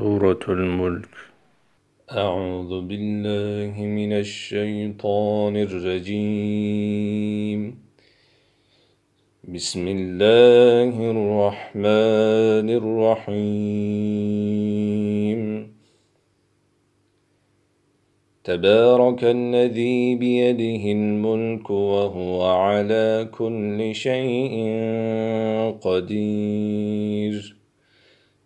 سورة الملك. أعوذ بالله من الشيطان الرجيم. بسم الله الرحمن الرحيم. تبارك الذي بيده الملك وهو على كل شيء قدير.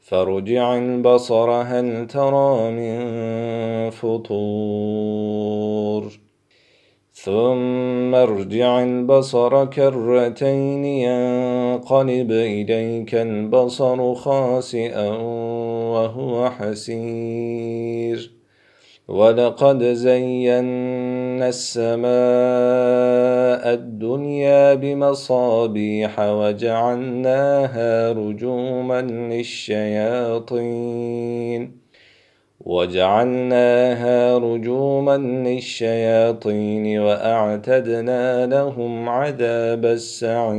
فارجع البصر هل ترى من فطور ثم ارجع البصر كرتين ينقلب اليك البصر خاسئا وهو حسير ولقد زينا السماء الدنيا بمصابيح وجعلناها رجوما للشياطين. وجعلناها رجوما للشياطين وأعتدنا لهم عذاب السعير.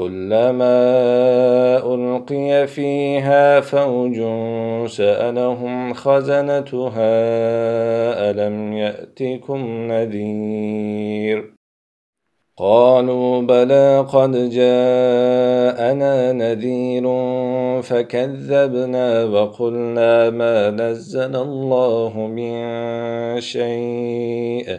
كلما ألقي فيها فوج سألهم خزنتها ألم يأتكم نذير؟ قالوا بلى قد جاءنا نذير فكذبنا وقلنا ما نزل الله من شيء.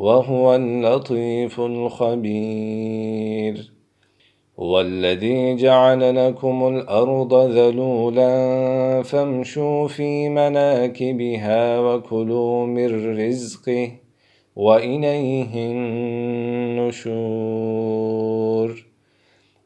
وهو اللطيف الخبير. هو الذي جعل لكم الأرض ذلولا فامشوا في مناكبها وكلوا من رزقه وإليه النشور.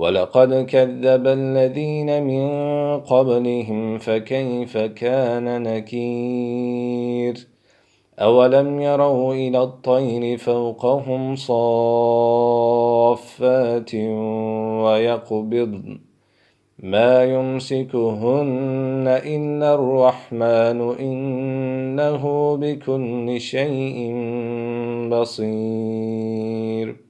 ولقد كذب الذين من قبلهم فكيف كان نكير؟ أولم يروا إلى الطير فوقهم صافات ويقبضن. ما يمسكهن إلا الرحمن إنه بكل شيء بصير.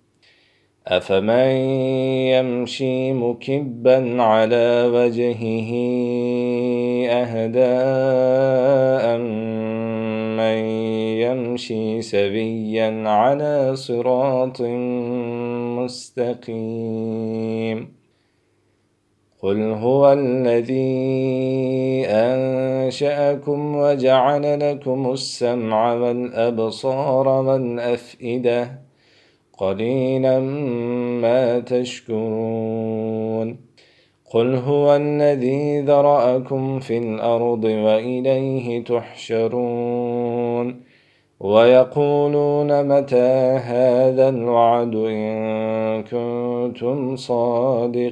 أفمن يمشي مكبا على وجهه أهداء من يمشي سبيا على صراط مستقيم قل هو الذي أنشأكم وجعل لكم السمع والأبصار والأفئدة قليلا ما تشكرون. قل هو الذي ذرأكم في الأرض وإليه تحشرون. ويقولون متى هذا الوعد إن كنتم صادقين.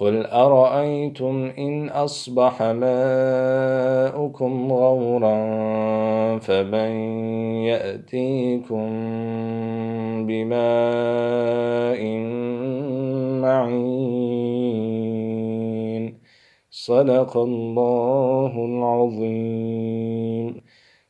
قل أرأيتم إن أصبح ماؤكم غورا فمن يأتيكم بماء معين صدق الله العظيم